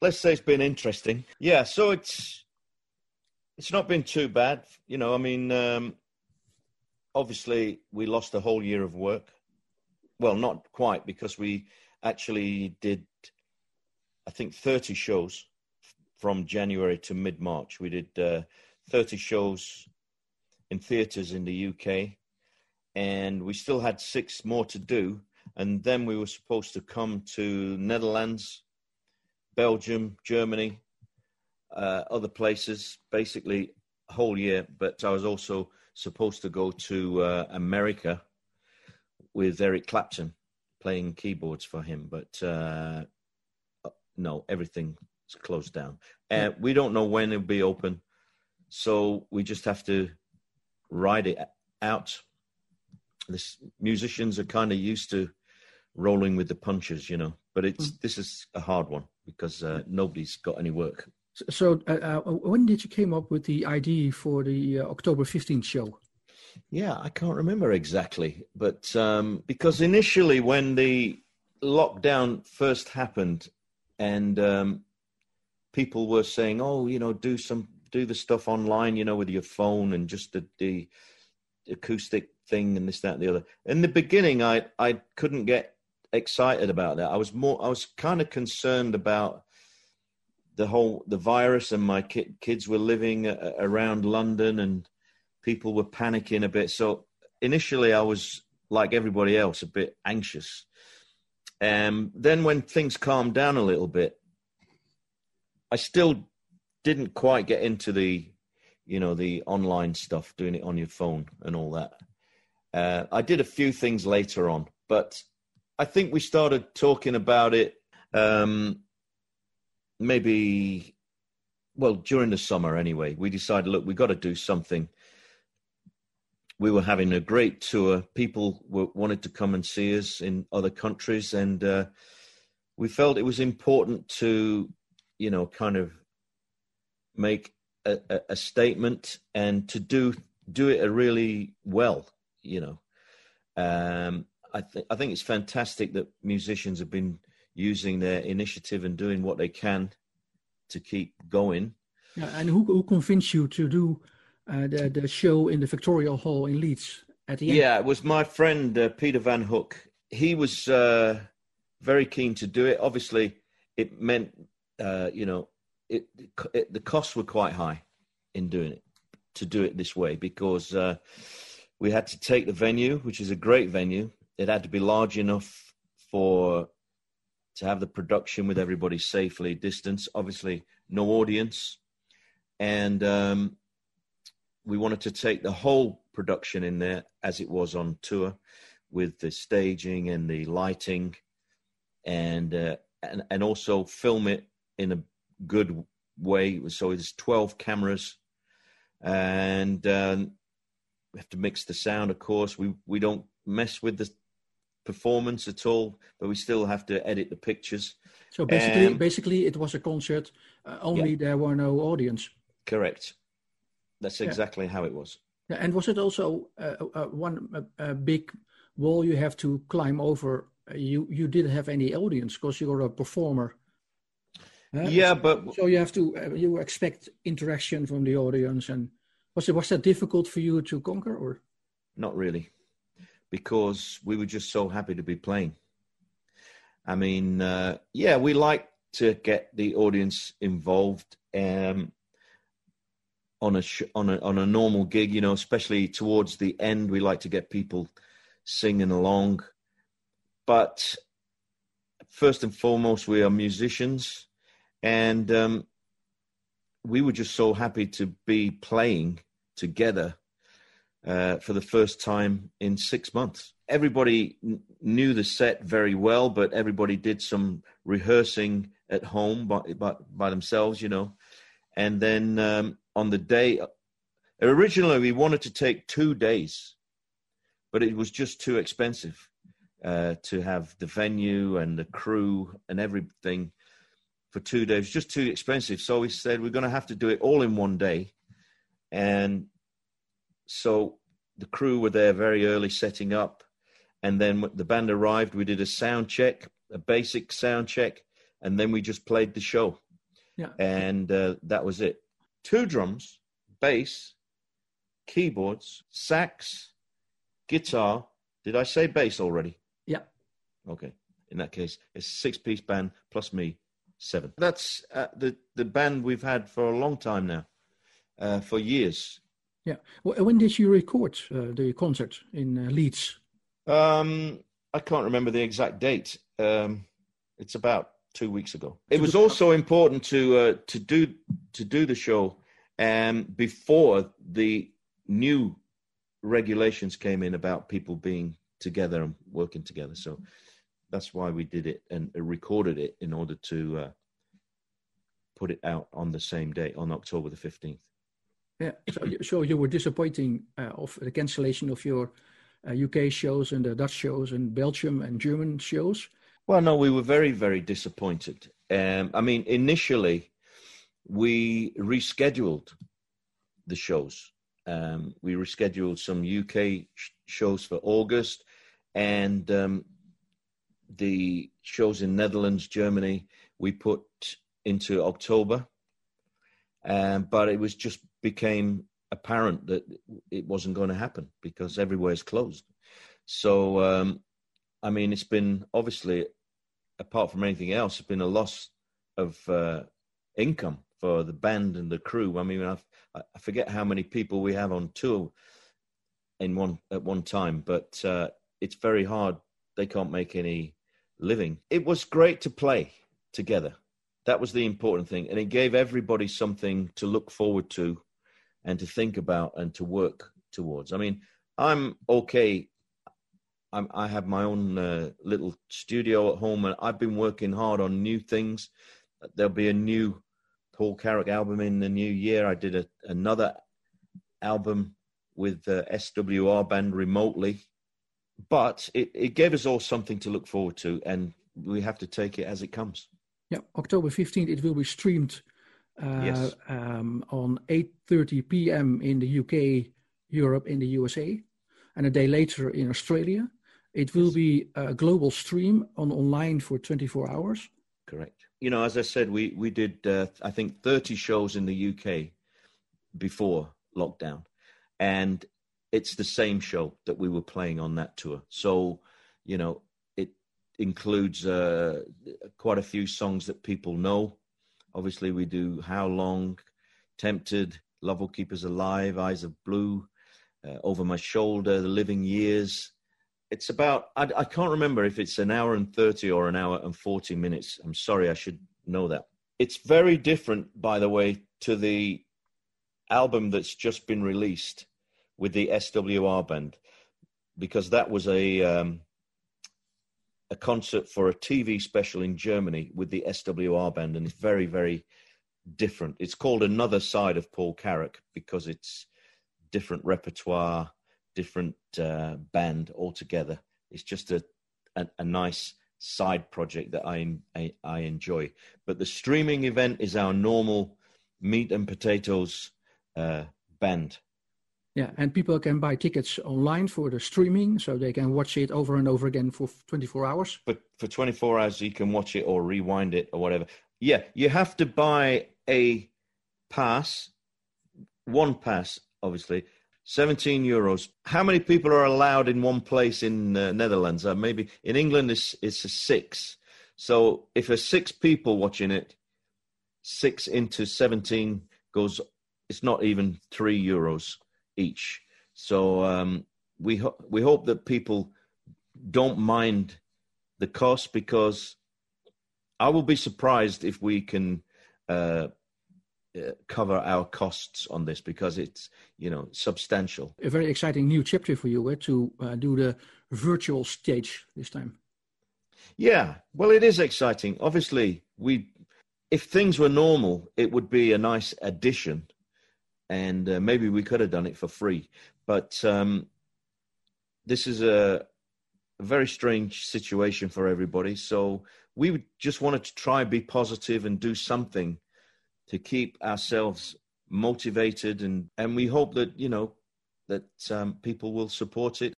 let's say it's been interesting. Yeah, so it's it's not been too bad. You know, I mean, um, obviously we lost a whole year of work. Well, not quite because we actually did, I think, 30 shows from January to mid March. We did uh, 30 shows in theatres in the UK, and we still had six more to do. And then we were supposed to come to Netherlands, Belgium, Germany, uh, other places, basically a whole year. But I was also supposed to go to uh, America with Eric Clapton playing keyboards for him, but uh, no, everything's closed down. And we don't know when it'll be open, so we just have to ride it out. This musicians are kind of used to rolling with the punches, you know. But it's mm. this is a hard one because uh, nobody's got any work. So, uh, uh, when did you came up with the idea for the uh, October fifteenth show? Yeah, I can't remember exactly, but um, because initially when the lockdown first happened, and um, people were saying, "Oh, you know, do some do the stuff online, you know, with your phone and just the, the acoustic thing and this, that, and the other." In the beginning, I I couldn't get excited about that. I was more, I was kind of concerned about the whole the virus, and my ki- kids were living uh, around London, and people were panicking a bit. So initially, I was like everybody else, a bit anxious. Um, then when things calmed down a little bit, I still didn't quite get into the, you know, the online stuff, doing it on your phone and all that. Uh, I did a few things later on, but I think we started talking about it um, maybe, well, during the summer anyway. We decided, look, we've got to do something. We were having a great tour. People were, wanted to come and see us in other countries, and uh, we felt it was important to, you know, kind of make a, a, a statement and to do do it really well, you know. Um, I think I think it's fantastic that musicians have been using their initiative and doing what they can to keep going. Yeah, and who who convinced you to do uh, the the show in the Victoria Hall in Leeds at the end? Yeah, it was my friend uh, Peter Van Hooke. He was uh, very keen to do it. Obviously, it meant uh, you know it, it, the costs were quite high in doing it to do it this way because uh, we had to take the venue, which is a great venue, it had to be large enough for to have the production with everybody safely distanced. Obviously, no audience, and um, we wanted to take the whole production in there as it was on tour, with the staging and the lighting, and uh, and and also film it in a good way. So it's twelve cameras, and um, we have to mix the sound. Of course, we we don't mess with the performance at all, but we still have to edit the pictures. So basically, um, basically, it was a concert. Uh, only yeah. there were no audience. Correct. That's exactly yeah. how it was. Yeah, and was it also uh, uh, one big wall you have to climb over? You you didn't have any audience because you're a performer. yeah, but so you have to uh, you expect interaction from the audience, and was it was that difficult for you to conquer or? Not really because we were just so happy to be playing. I mean, uh, yeah, we like to get the audience involved um, on a sh- on a on a normal gig, you know, especially towards the end. We like to get people singing along, but first and foremost, we are musicians, and um, we were just so happy to be playing together uh, for the first time in six months. Everybody n- knew the set very well, but everybody did some rehearsing at home by, by, by themselves, you know. And then um, on the day, originally we wanted to take two days, but it was just too expensive uh, to have the venue and the crew and everything for two days. Just too expensive. So we said we're going to have to do it all in one day. And so the crew were there very early setting up. And then the band arrived, we did a sound check, a basic sound check, and then we just played the show. Yeah. And uh, that was it. Two drums, bass, keyboards, sax, guitar. Did I say bass already? Yeah. Okay. In that case, it's a six-piece band plus me, seven. That's uh, the the band we've had for a long time now, uh, for years. Yeah. When did you record uh, the concert in uh, Leeds? Um, I can't remember the exact date. Um, it's about two weeks ago. It was also important to uh, to do to do the show um, before the new regulations came in about people being together and working together. So that's why we did it and recorded it in order to uh, put it out on the same day on October the fifteenth. Yeah. So, so you were disappointing uh, of the cancellation of your UK uh, shows and the Dutch shows and Belgium and German shows. Well, no, we were very, very disappointed. Um, I mean, initially, we rescheduled the shows. Um, we rescheduled some UK sh- shows for August, and um, the shows in Netherlands, Germany, we put into October. Um, but it was just became apparent that it wasn't going to happen because everywhere is closed. So, um, I mean, it's been obviously, apart from anything else, it's been a loss of uh, income for the band and the crew. I mean, I've, i forget how many people we have on tour in one at one time, but uh, it's very hard. They can't make any living. It was great to play together. That was the important thing, and it gave everybody something to look forward to, and to think about, and to work towards. I mean, I'm okay. I'm, i have my own uh, little studio at home, and I've been working hard on new things. There'll be a new Paul Carrack album in the new year. I did a, another album with the SWR band remotely, but it, it gave us all something to look forward to, and we have to take it as it comes. Yeah, October 15th, it will be streamed uh, yes. um, on 8.30 p.m. in the UK, Europe, in the USA, and a day later in Australia. It will be a global stream on online for 24 hours. Correct you know, as I said, we we did uh, I think thirty shows in the UK before lockdown, and it's the same show that we were playing on that tour. So, you know, includes uh, quite a few songs that people know. Obviously, we do "How Long," "Tempted," "Love Will Keep Us Alive," "Eyes of Blue," uh, "Over My Shoulder," "The Living Years." it's about I, I, can't remember if it's an hour and 30 or an hour and 40 minutes i'm sorry i should know that it's very different by the way to the album that's just been released with the swr band because that was a um, a concert for a tv special in germany with the swr band and it's very very different it's called another side of paul carrack because it's different repertoire different uh, band altogether. It's just a, a, a nice side project that I, I, I enjoy. But the streaming event is our normal meat and potatoes uh, band. Yeah, and people can buy tickets online for the streaming, so they can watch it over and over again for 24 hours. But for 24 hours, you can watch it or rewind it or whatever. Yeah, you have to buy a pass, one pass, obviously, 17 euros. How many people are allowed in one place in uh, Netherlands? Uh, maybe in England it's, it's a six. So if there's six people watching it, six into 17 goes, it's not even three euros each. So um, we, ho- we hope that people don't mind the cost because I will be surprised if we can uh, uh, cover our costs on this because it's you know substantial. A very exciting new chapter for you eh, to uh, do the virtual stage this time. Yeah, well, it is exciting. Obviously, we if things were normal, it would be a nice addition, and uh, maybe we could have done it for free. But um, this is a, a very strange situation for everybody. So we just wanted to try be positive and do something to keep ourselves motivated and and we hope that you know that um, people will support it